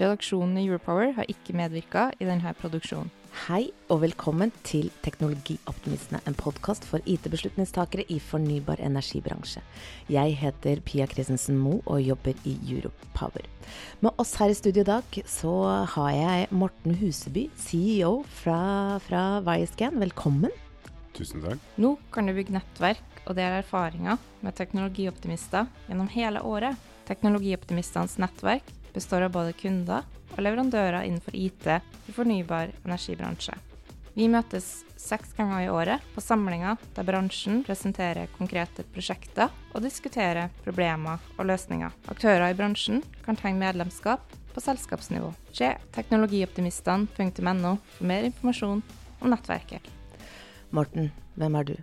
Redaksjonen i Europower har ikke medvirka i denne produksjonen. Hei og velkommen til Teknologioptimistene, en podkast for IT-beslutningstakere i fornybar energibransje. Jeg heter Pia Christensen Moe og jobber i Europower. Med oss her i studio i dag så har jeg Morten Huseby, CEO fra, fra Wirescan. Velkommen. Tusen takk. Nå kan du bygge nettverk og dele erfaringer med teknologioptimister gjennom hele året. Teknologioptimistenes nettverk består av både kunder og leverandører innenfor IT i fornybar energibransje. Vi møtes seks ganger i året på samlinger der bransjen presenterer konkrete prosjekter og diskuterer problemer og løsninger. Aktører i bransjen kan tegne medlemskap på selskapsnivå. Se teknologioptimistene.no for mer informasjon om nettverket. Morten, hvem er du?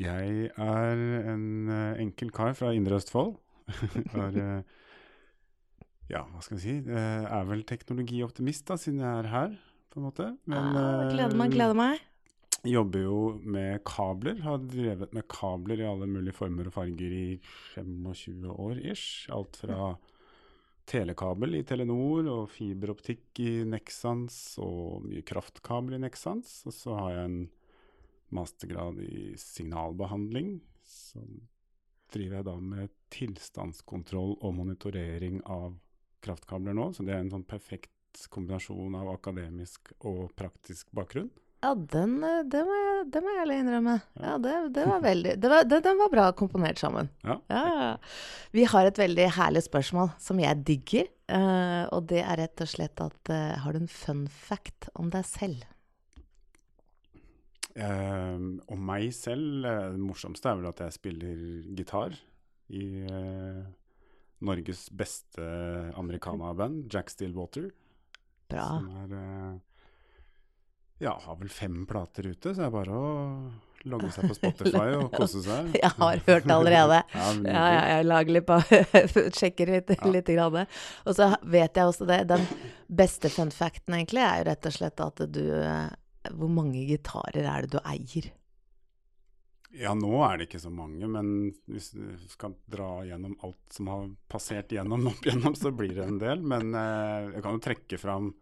Jeg er en eh, enkel kar fra Indre Østfold. Jeg eh, ja, hva skal jeg si. Jeg er vel teknologioptimist, da, siden jeg er her, på en måte. Men ah, gleder meg, eh, gleder meg. jobber jo med kabler. Har drevet med kabler i alle mulige former og farger i 25 år ish. Alt fra telekabel i Telenor og fiberoptikk i Nexans og mye kraftkabel i Nexans. Og så har jeg en mastergrad i signalbehandling. Så driver jeg da med tilstandskontroll og monitorering av kraftkabler nå. Så det er en sånn perfekt kombinasjon av akademisk og praktisk bakgrunn. Ja, den, eh, det, må jeg, det må jeg ærlig innrømme. Ja, det, det var veldig det var, det, Den var bra komponert sammen. Ja. Ja. Vi har et veldig herlig spørsmål som jeg digger. eh, og det er rett og slett at eh, Har du en fun fact om deg selv? Eh, om meg selv, det morsomste er vel at jeg spiller gitar i eh, Norges beste americana-band, Jack Stillwater. Bra. Som er eh, Ja, har vel fem plater ute, så det er bare å logge seg på Spotify og kose seg. Jeg har hørt det allerede. Ja, Ja, jeg lager litt på Sjekker litt, Ja. litt grann. Og så vet jeg også det. Den beste fun facten egentlig er jo rett og slett at du eh, Hvor mange gitarer er det du eier? Ja, nå er det ikke så mange, men hvis du skal dra gjennom alt som har passert gjennom opp gjennom, så blir det en del. Men eh, jeg kan jo trekke fram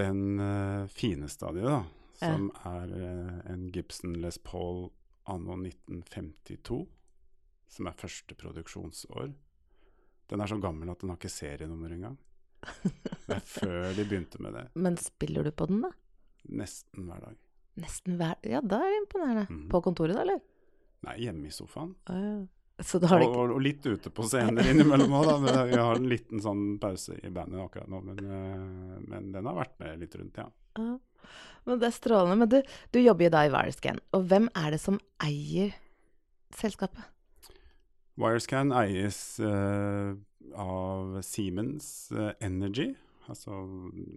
den eh, fineste av de, da. Som er eh, en Gibson Les Paul anno 1952. Som er første produksjonsår. Den er så gammel at den har ikke serienummer engang. Det er før de begynte med det. Men spiller du på den, da? Nesten hver dag. Nesten hver Ja, da er det imponerende. Mm. På kontoret, da, eller? Nei, hjemme i sofaen. Ah, ja. Så da har Og, og, litt ute på scener innimellom òg, da. Vi har en liten sånn pause i bandet akkurat nå. Men, eh, men den har vært med litt rundt, ja. Ah, Men det er strålende. Men du, du jobber jo da i Wirescan. Og hvem er det som eier selskapet? Wirescan eies eh, av Siemens eh, Energy. Altså,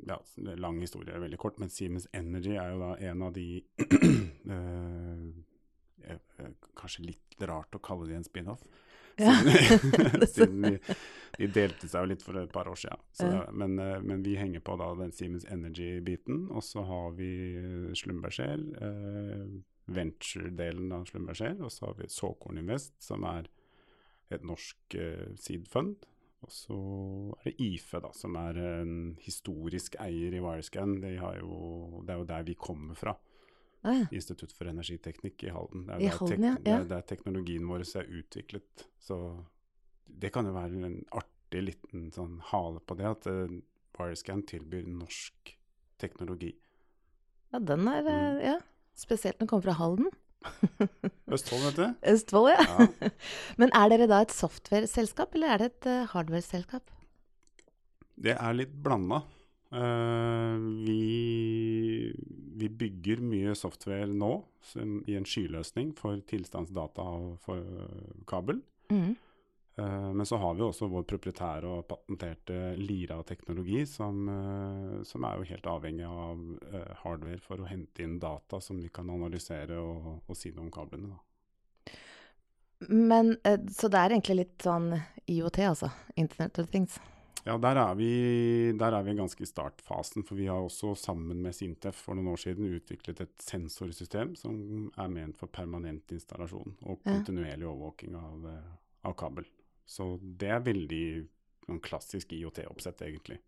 ja, lang historie, er veldig kort, men Siemens Energy er jo da en av de eh, eh, eh, Kanskje litt rart å kalle det en spin-off. Ja. Siden, de, de delte seg jo litt for et par år siden. Så, Ja. men, eh, men vi henger på da den Siemens Energy-biten, og så har vi Slumberger. Eh, venture-delen av Slumberger, og så har vi Såkorn Invest, som er et norsk eh, seed fund. Og så er det IFE, da, som er en historisk eier i Wirescan. De har jo, det er jo der vi kommer fra. Ah, ja. Institutt for energiteknikk i Halden. Det er, I der Halden, tek- ja, det er der teknologien vår er utviklet. Så det kan jo være en artig liten sånn hale på det, at uh, Wirescan tilbyr norsk teknologi. ja, den er eh, Mm. Ja. Spesielt når den kommer fra Halden. Østfold, vet du. Østfold, ja. Ja. Men er dere da et software-selskap, eller er det et eh, hardware-selskap? Det er litt blanda. Uh, vi, vi bygger mye software nå i en skyløsning for tilstandsdata for kabel. Mm. Eh, men så har vi også vår proprietære og patenterte Lira-teknologi, som, eh, som, er jo helt avhengig av eh, hardware for å hente inn data som vi kan analysere og, og si noe om kablene. Da. Men Så det er egentlig litt sånn IOT, altså? Internet of Things? Ja, der er, vi, der er vi ganske i startfasen. For vi har også sammen med Sintef for noen år siden utviklet et sensorsystem som er ment for permanent installasjon og kontinuerlig overvåking av, av kabel. Så det er veldig noen klassisk IOT-oppsett, egentlig.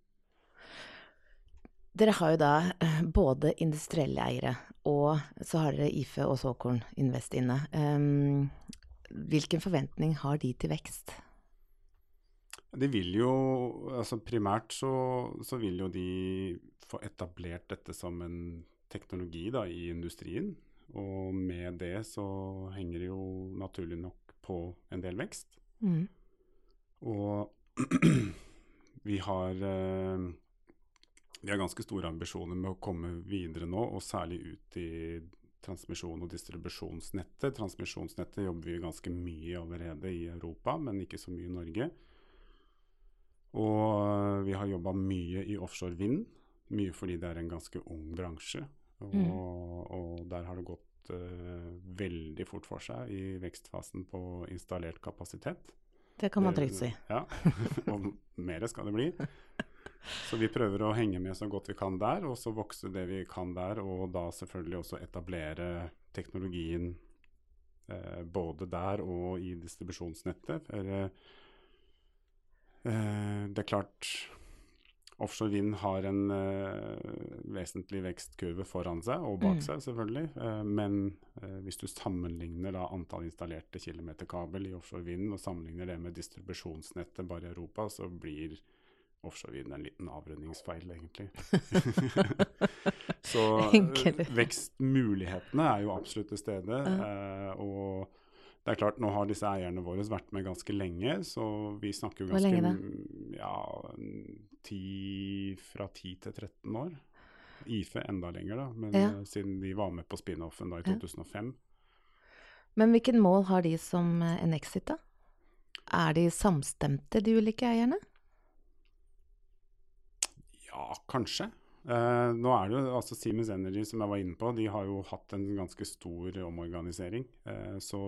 Dere har jo da eh, både industrielle eiere, og så har dere IFE og Såkorn Invest inne. Um, hvilken forventning har de til vekst? De vil jo, altså Primært så, så, vil jo de få etablert dette som en teknologi da, i industrien. Og med det så henger det jo naturlig nok på en del vekst. Mm. Og vi har, eh, vi har ganske store ambisjoner med å komme videre nå, og særlig ut i transmisjon- og distribusjonsnettet. Transmisjonsnettet jobber vi ganske mye allerede i Europa, men ikke så mye i Norge. Og eh, vi har jobba mye i offshore vind, mye fordi det er en ganske ung bransje. Og, mm. og der har det gått uh, veldig fort for seg i vekstfasen på installert kapasitet. Det kan man trygt si. Ja, og mer skal det bli. Så vi prøver å henge med så godt vi kan der, og så vokse det vi kan der. Og da selvfølgelig også etablere teknologien eh, både der og i distribusjonsnettet. For eh, eh det er klart Offshore vind har en uh, vesentlig vekstkurve foran seg, og bak mm. seg selvfølgelig. Uh, men uh, hvis du sammenligner da antall installerte kilometer kabel i offshore vind, og sammenligner det med distribusjonsnettet bare i Europa, så blir offshore vind en liten avrundingsfeil, egentlig. så vekstmulighetene er jo absolutt til stede. og det er klart, Nå har disse eierne våre vært med ganske lenge, så vi snakker jo ganske Hvor lenge da? Ja, ti, fra 10 til 13 år. IFE enda lenger, da, men ja. siden de var med på spin-offen da i 2005. Men hvilken mål har de som uh, en exit, da? Er de samstemte, de ulike eierne? Ja, kanskje. Uh, nå er det jo altså Siemens Energy, som jeg var inne på, de har jo hatt en ganske stor omorganisering. Uh, så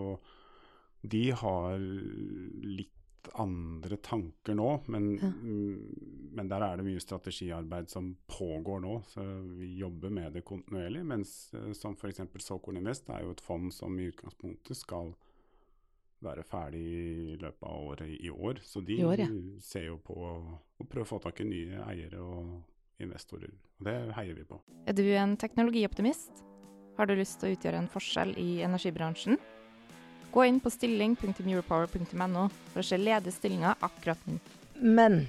de har litt andre tanker nå, men, ja. men, der er det mye strategiarbeid som pågår nå. Så vi jobber med det kontinuerlig. Mens eh, som f.eks. Såkorn Invest er jo et fond som i utgangspunktet skal være ferdig i løpet av året i år. Så de år, ja. ser jo på å prøve å få tak i nye eiere og investorer. Og det heier vi på. Er du en teknologioptimist? Har du lyst til å utgjøre en forskjell i energibransjen? Gå inn på stilling.europower.no for å se ledige stillinger akkurat nå. Men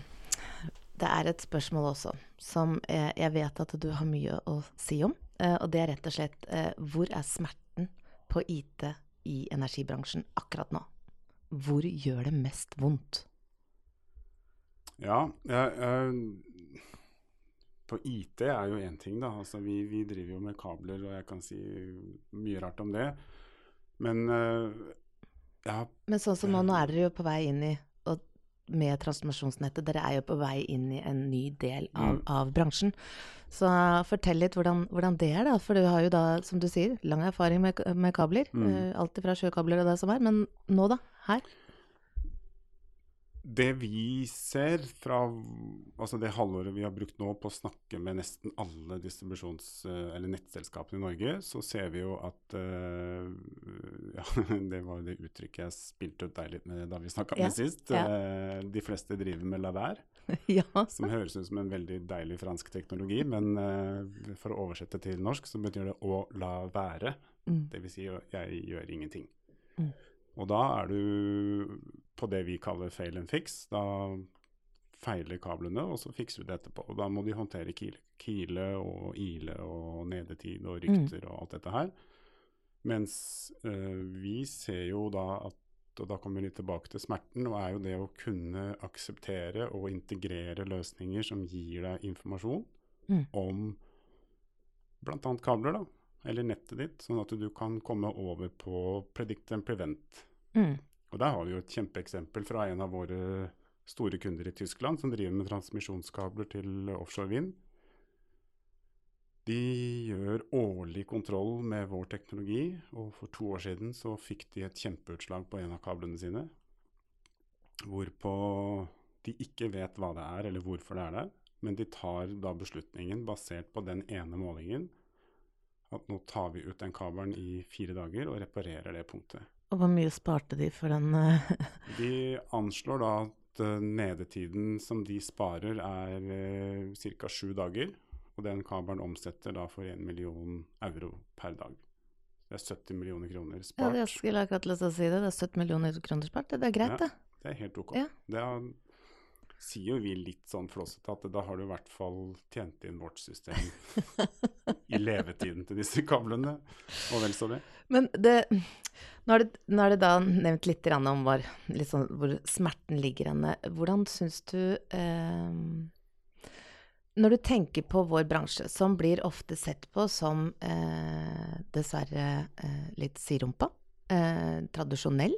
det er et spørsmål også som jeg vet at du har mye å si om. Eh, og det er rett og slett eh, hvor er smerten på IT i energibransjen akkurat nå? Hvor gjør det mest vondt? Ja, jeg, jeg, på IT er jo én ting, da. Altså, vi, vi, driver jo med kabler, og jeg kan si mye rart om det. Men uh, ja Men sånn som nå, nå er dere jo på vei inn i og med transformasjonsnettet, dere er jo på vei inn i en ny del av, mm. av bransjen. Så uh, fortell litt hvordan, hvordan, det er, da. For du har jo da, som du sier, lang erfaring med, med kabler. Mm. Alt fra sjøkabler og det som er. Men nå, da? Her? Det vi ser fra altså det halvåret vi har brukt nå på å snakke med nesten alle distribusjons- eh, eller nettselskapene i Norge, så ser vi jo at uh, Ja, det var det uttrykket jeg spilte ut deg litt med da vi snakka ja, med sist. Ja. Uh, de fleste driver med lavær, ja. som høres ut som en veldig deilig fransk teknologi. Men uh, for å oversette til norsk så betyr det å la være. Mm. Dvs. Si, jeg gjør ingenting. Mm. Og da er du på det vi kaller fail and fix. Da feiler kablene, og så fikser vi det etterpå. Og da må de håndtere kile, kile og ile og nedetid og rykter mm. og alt dette her. Mens øh, vi ser jo da at og da kommer vi litt tilbake til smerten, og er jo det å kunne akseptere og integrere løsninger som gir deg informasjon mm. om bl.a. kabler, da, eller nettet ditt, sånn at du kan komme over på predict and prevent. Mm. Og der har vi jo et kjempeeksempel fra en av våre store kunder i Tyskland, som driver med transmisjonskabler til offshore vind. De gjør årlig kontroll med vår teknologi, og for to år siden så fikk de et kjempeutslag på en av kablene sine. Hvorpå de ikke vet hva det er eller hvorfor det er der, men de tar da beslutningen basert på den ene målingen at nå tar vi ut den kabelen i fire dager og reparerer det punktet. Og hvor mye sparte de for den eh, De anslår da at eh, nedetiden som de sparer er uh, ca. sju dager. Og den kabelen omsetter da for 1 million euro per dag. Det er 70 millioner kroner spart. Ja, jeg skulle akkurat lyst til å si det. Det er 70 millioner kroner spart. Det er greit, Ja. det. Det er helt ok. Ja. Det er, sier jo vi litt sånn flåsete at da har du i hvert fall tjent inn vårt system i levetiden til disse kablene, og vel så det. Men det, nå, er det, nå er det da nevnt litt om hvor, litt sånn, hvor smerten ligger henne. Hvordan syns du eh, Når du tenker på vår bransje, som blir ofte sett på som eh, dessverre eh, litt sirumpa, eh, tradisjonell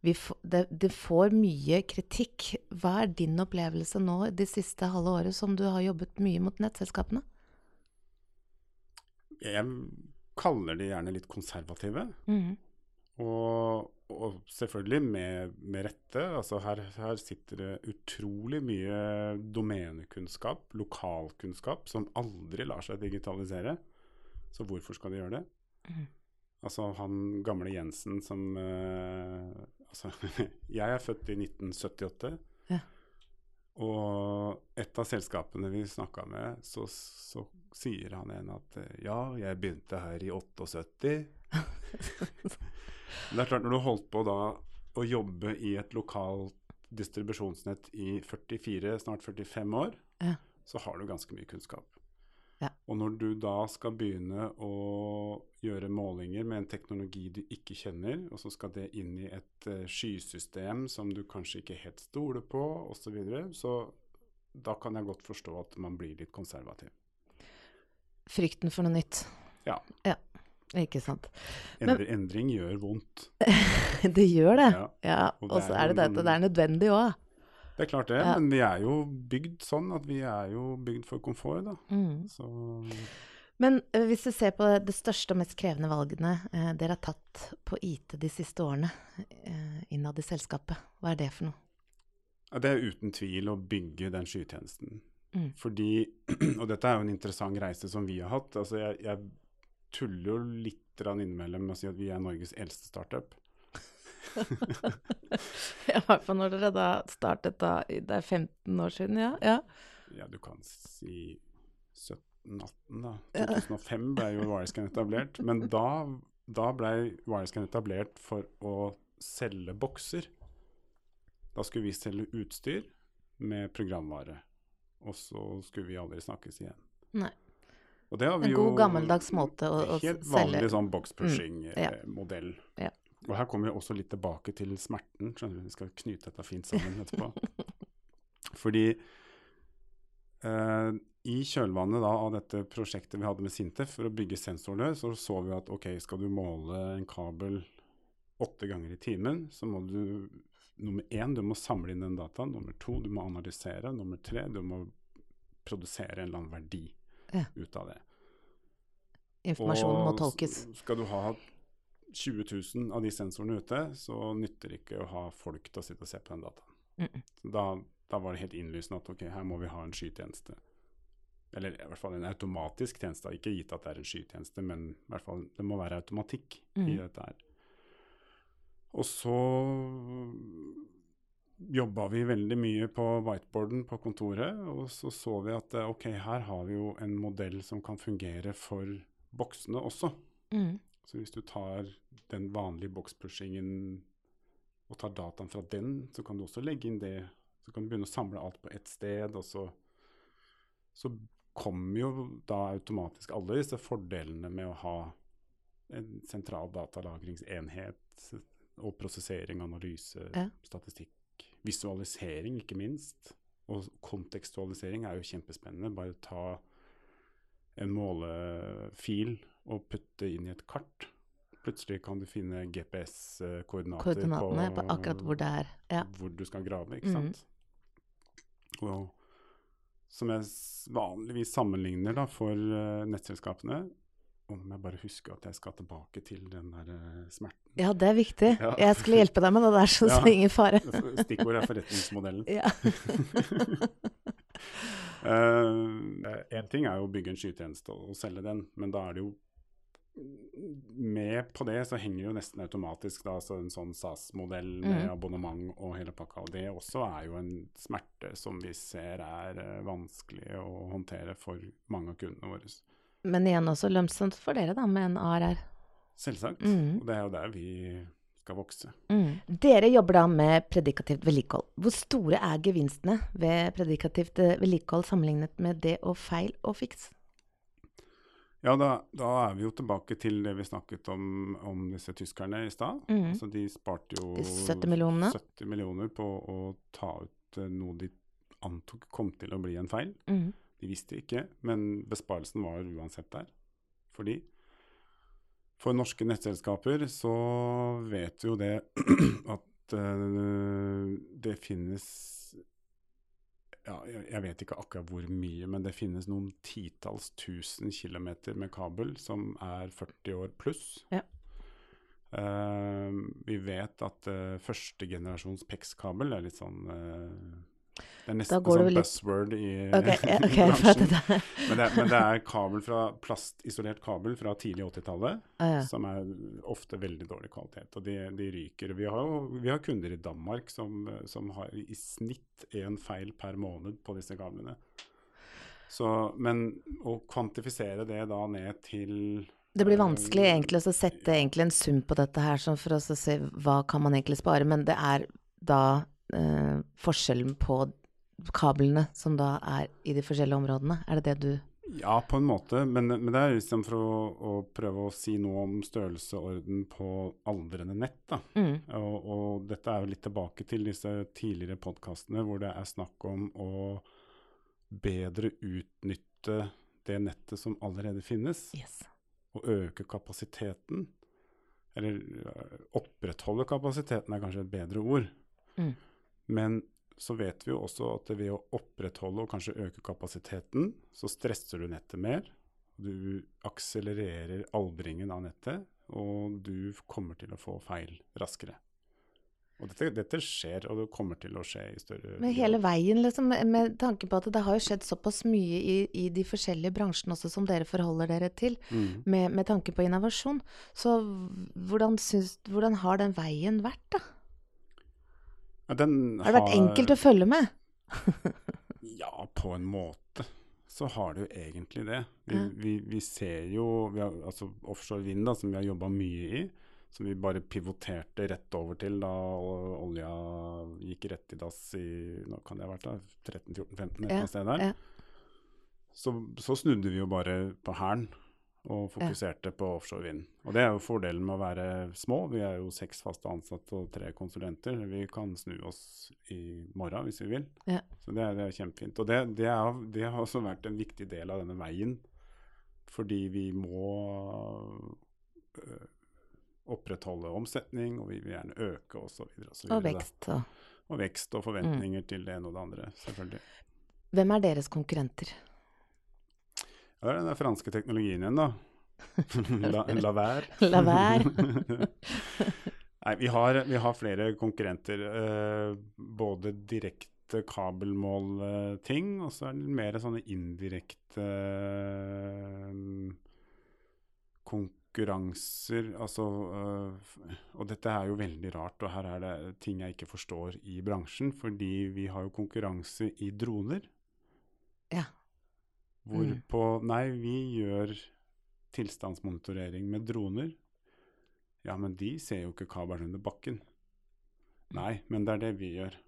det, det får mye kritikk. Hva er din opplevelse nå det siste halve året som du har jobbet mye mot nettselskapene? Jeg kaller de gjerne litt konservative. Mm. Og, og selvfølgelig med, med rette. Altså her, her sitter det utrolig mye domenekunnskap, lokalkunnskap, som aldri lar seg digitalisere. Så hvorfor skal de gjøre det? Mm. Altså han gamle Jensen som eh, Altså, jeg er født i 1978. Ja. Og et av selskapene vi snakka med, så, så sier han en at eh, ja, jeg begynte her i 78. Det er klart, når du holdt på da å jobbe i et lokalt distribusjonsnett i 44, snart 45 år, Ja. så har du ganske mye kunnskap. Og når du da skal begynne å gjøre målinger med en teknologi du ikke kjenner, og så skal det inn i et eh, skysystem som du kanskje ikke helt stoler på, osv., så, videre, så da kan jeg godt forstå at man blir litt konservativ. Frykten for noe nytt. Ja. ja. Ikke sant. Men- Endring, gjør vondt. Det gjør det. Ja. Ja, Og så er det dette, det er nødvendig òg. Det er klart det, Ja. men vi er jo bygd sånn at vi er jo bygd for komfort, da. Mm. Så Men eh, hvis du ser på det største og mest krevende valgene eh, dere har tatt på IT de siste årene eh, innad i selskapet, hva er det for noe? ja, det er uten tvil å bygge den skytjenesten. Mm. Fordi, og dette er jo en interessant reise som vi har hatt. altså Jeg, jeg tuller jo litt innimellom med å si at vi er Norges eldste startup. I hvert fall når dere da startet da, det er 15 år siden, ja? ja. Ja, du kan si 17-18, da. 2005 ble jo Wirescan etablert. Men da, da ble Wirescan etablert for å selge bokser. Da skulle vi selge utstyr med programvare. Og så skulle vi aldri snakkes igjen. Nei. Og det har vi En jo god gammeldags måte å, å Helt vanlig sånn Mm, ja. boxpushing-modell. Ja. Og her kommer vi også litt tilbake til smerten. skjønner du, Vi skal knyte dette fint sammen etterpå. Fordi eh, i kjølvannet da, av dette prosjektet vi hadde med Sintef for å bygge sensorene, så så vi at ok, skal du måle en kabel åtte ganger i timen, så må du nummer én, du må samle inn den dataen. Nummer to, du må analysere. Nummer tre, du må produsere en eller annen verdi Ja. ut av det. Informasjonen må tolkes. Skal du ha 20 000 av de sensorene ute, så nytter det ikke å ha folk til å sitte og se på den dataen. Mm. Så Da, da var det helt innlysende at ok, her må vi ha en skytjeneste. Eller i hvert fall en automatisk tjeneste. Ikke gitt at det er en skytjeneste, men i hvert fall det må være automatikk i Mm. dette her. Og så jobba vi veldig mye på whiteboarden på kontoret, og så så vi at eh, ok, her har vi jo en modell som kan fungere for boksene også. Mm. Så hvis du tar den vanlige boxpushingen og tar dataen fra den, så kan du også legge inn det. Så kan du begynne å samle alt på ett sted, og så, så kommer jo da automatisk alle disse fordelene med å ha en sentral datalagringsenhet og prosessering, analyse, Ja. statistikk, visualisering ikke minst. Og kontekstualisering er jo kjempespennende. Bare ta en målefil og putte inn i et kart. plutselig kan du finne GPS-koordinater Koordinatene på akkurat hvor det er. Ja. hvor du skal grave, ikke Mm. sant. Og som jeg vanligvis sammenligner da for uh, nettselskapene, om jeg bare husker at jeg skal tilbake til den der eh, smerten. ja, det er viktig. Ja. Jeg skulle hjelpe deg med det der, så Ja. så ingen fare. Stikkord er forretningsmodellen. Ja. Én ting er jo å bygge en skytjeneste og selge den, men da er det jo med på det så henger jo nesten automatisk da, så en sånn SAS-modell med Mm. abonnement og hele pakka. Og det også er jo en smerte som vi ser er uh, vanskelig å håndtere for mange av kundene våre. Men igjen også lønnsomt for dere, da, med en ARR. Selvsagt. Mm. Og det er jo der vi skal vokse. Dere jobber da med predikativt vedlikehold. Hvor store er gevinstene ved predikativt eh, vedlikehold sammenlignet med det å feil og fiks? Ja, da, da er vi jo tilbake til det vi snakket om, om disse tyskerne i stad. Mm. Altså, de sparte jo De 70 millionene. 70 millioner på å ta ut eh, noe de antok kom til å bli en feil. Mm. De visste ikke, men besparelsen var uansett der. Fordi for norske nettselskaper så vet vi jo det at uh, det finnes ja, jeg, vet ikke akkurat hvor mye, men det finnes noen titalls tusen kilometer med kabel som er 40 år pluss. Ja. Uh, vi vet at uh, første generasjons PEX-kabel er litt sånn eh, Det er nesten sånn litt- buzzword i okay, ja, ok, bransjen. det. Men det, men det er kabel fra plastisolert kabel fra tidlig 80-tallet, Ah, ja. som er ofte veldig dårlig kvalitet. Og de, de ryker. Vi har vi har kunder i Danmark som, som har i snitt én feil per måned på disse kablene. Så, men å kvantifisere det da ned til Det blir vanskelig egentlig å sette egentlig en sum på dette her, sånn for å se hva kan man egentlig spare, men det er da eh, forskjellen på kablene som da er i de forskjellige områdene. Er det det du Ja, på en måte, men, men det er liksom for å, å prøve å si noe om størrelseorden på aldrende nett. da. mm. Og, og dette er jo litt tilbake til disse tidligere podkastene hvor det er snakk om å bedre utnytte det nettet som allerede finnes, Yes. og øke kapasiteten. Eller øh, opprettholde kapasiteten er kanskje et bedre ord. Mm. Men så vet vi jo også at ved å opprettholde og kanskje øke kapasiteten, så stresser du nettet mer. Du akselererer aldringen av nettet, og du kommer til å få feil raskere. Og dette, dette skjer, og det kommer til å skje i større Men hele veien, liksom, med- med tanke på at det har jo skjedd såpass mye i, i de forskjellige bransjene også som dere forholder dere til, Mm. med, med tanke på innovasjon. Så hvordan, syns, hvordan har den veien vært, da? Den Har det vært enkelt å følge med? Ja, på en måte så har det jo egentlig det. Vi, Ja. vi, vi ser jo vi har, altså Offshore vind, da, som vi har jobba mye i, som vi bare pivoterte rett over til da olja gikk rett i dass i nå kan det ha vært da, 13-14-15, et eller annet sted der. ja. Så, så snudde vi jo bare på hælen og fokuserte på offshore vind. Og det er jo fordelen med å være små. Vi er jo seks faste ansatte og tre konsulenter. Vi kan snu oss i morgen hvis vi vil. Ja. Så det er, det er kjempefint. Og det, det, er, det har også vært en viktig del av denne veien. Fordi vi må øh, opprettholde omsetning, og vi vil gjerne øke osv. Og vekst og Og vekst og forventninger til det ene og det andre, selvfølgelig. Hvem er deres konkurrenter? Ja, det er den der franske teknologien igjen, da. la, la være. La være. Nei, vi har, vi har flere konkurrenter. Eh, både direkte kabelmålting, og så er det mer sånne indirekte eh, konkurranser. Altså eh, Og dette er jo veldig rart, og her er det ting jeg ikke forstår i bransjen. Fordi vi har jo konkurranse i droner. Ja. Hvorpå Nei, vi gjør tilstandsmonitorering med droner. Ja, men de ser jo ikke kabelen under bakken. Nei, men det er det vi gjør.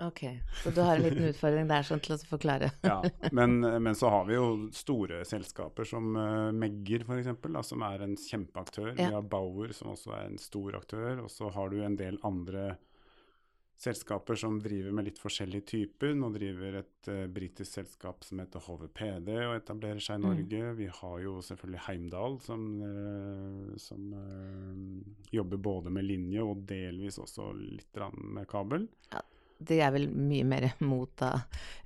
Ok, så du har en liten utfordring der sånn til å forklare. Ja, men, men så har vi jo store selskaper som uh, Megger f.eks., som er en kjempeaktør. Ja. Vi har Bauer som også er en stor aktør. Og så har du en del andre selskaper som driver med litt forskjellige typer. Nå driver et uh, britisk selskap som heter HVPD og etablerer seg i Mm. Norge. Vi har jo selvfølgelig Heimdal som, uh, som uh, jobber både med linje og delvis også litt med kabel. Ja, De er vel mye mer mot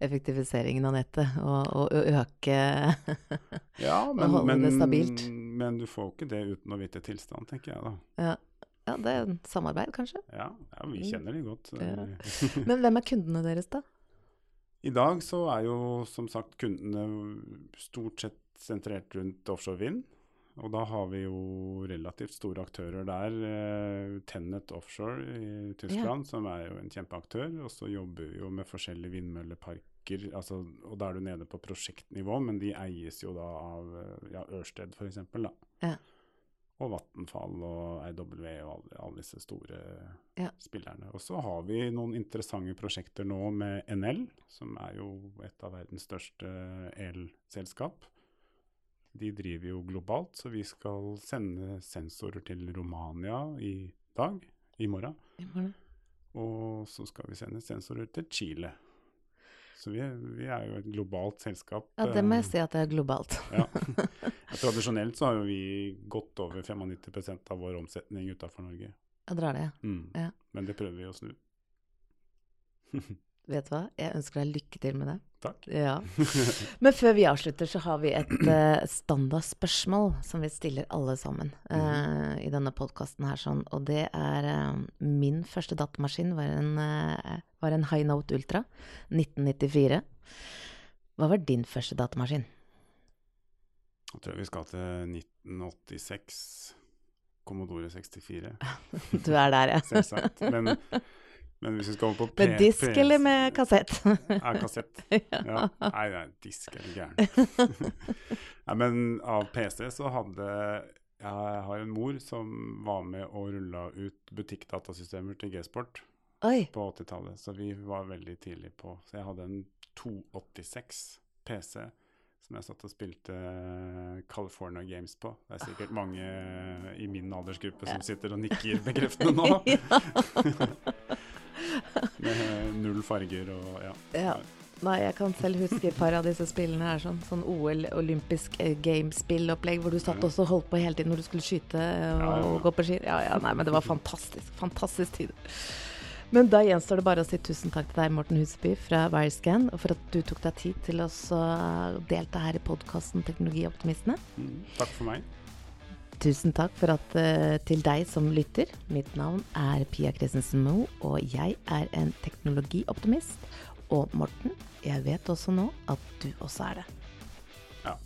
effektiviseringen av nettet og, og å øke Ja, men, holde men, det stabilt. men du får ikke det uten å vite tilstand, tenker jeg da. Ja, ja det er samarbeid, kanskje. Ja, ja vi Mm. kjenner de godt. Ja. Men hvem er kundene deres, da? I dag så er jo som sagt kundene stort sett sentrert rundt offshore vind. Og da har vi jo relativt store aktører der. Eh, Tennet Offshore i Tyskland, som er jo en kjempeaktør. Og så jobber vi jo med forskjellige vindmølleparker. Altså, og da er du nede på prosjektnivå, men de eies jo da av eh, ja, Ørsted f.eks. Ja. Og Vattenfall og EW og alle, alle disse store Ja. spillerne. Og så har vi noen interessante prosjekter nå med NL, som er jo et av verdens største elselskap. De driver jo globalt, så vi skal sende sensorer til Romania i dag, i morgen. i morgen. Og så skal vi sende sensorer til Chile. Så vi vi er jo et globalt selskap. Ja, det må jeg eh, si at det er globalt. ja. Ja, Tradisjonelt så har jo vi godt over 95% av vår omsetning utafor Norge. Ja, dere har det. Mm. Ja. Men det prøver vi å snu. Vet du hva, jeg ønsker deg lykke til med det. Takk. Ja. Men før vi avslutter, så har vi et uh, standardspørsmål som vi stiller alle sammen eh, i denne podkasten her, sånn. Og det er uh, Min første datamaskin var en, var en High Note Ultra 1994. Hva var din første datamaskin? Jeg tror vi skal til 1986. Commodore 64, Du er der, ja. selvsagt. Men, men hvis vi skal over på Med disk eller med kassett? ja, kassett. Ja. Nei, nei, disk er du gæren. Nei, men av PC så hadde Jeg har en mor som var med og rulla ut butikkdatasystemer til G-sport Oi. på 80-tallet, så vi var veldig tidlig på. Så jeg hadde en 286 PC som jeg satt og spilte California Games på. Det er sikkert mange i min aldersgruppe som sitter og nikker bekreftende nå. Med null farger og ja. Ja. Nei, jeg kan selv huske et par av disse spillene her. Sånn, sånn OL, olympisk eh, gamespill-opplegg, hvor du satt Ja. også og holdt på hele tiden når du skulle skyte eh, og, Ja, ja, ja. gå på ski. Ja, ja, nei, men det var fantastisk. Fantastisk tid. Men da gjenstår det bare å si tusen takk til deg, Morten Huseby fra Wirescan, og for at du tok deg tid til å så delta her i podkasten Teknologioptimistene. Mm, takk for meg. Tusen takk for at, eh, til deg som lytter. Mitt navn er Pia Christensen Moe, og jeg er en teknologioptimist. Og Morten, jeg vet også nå at du også er det. Ja.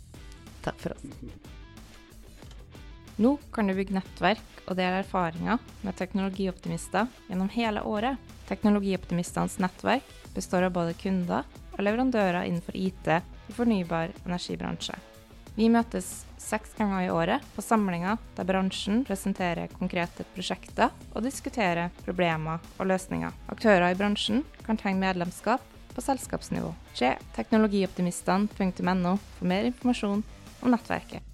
Takk for oss. Nå kan du bygge nettverk og dele erfaringer med teknologioptimister gjennom hele året. Teknologioptimistenes nettverk består av både kunder og leverandører innenfor IT og fornybar energibransje. Vi møtes seks ganger i året på samlinger der bransjen presenterer konkrete prosjekter og diskuterer problemer og løsninger. Aktører i bransjen kan tegne medlemskap på selskapsnivå. Se teknologioptimistene.no for mer informasjon om nettverket.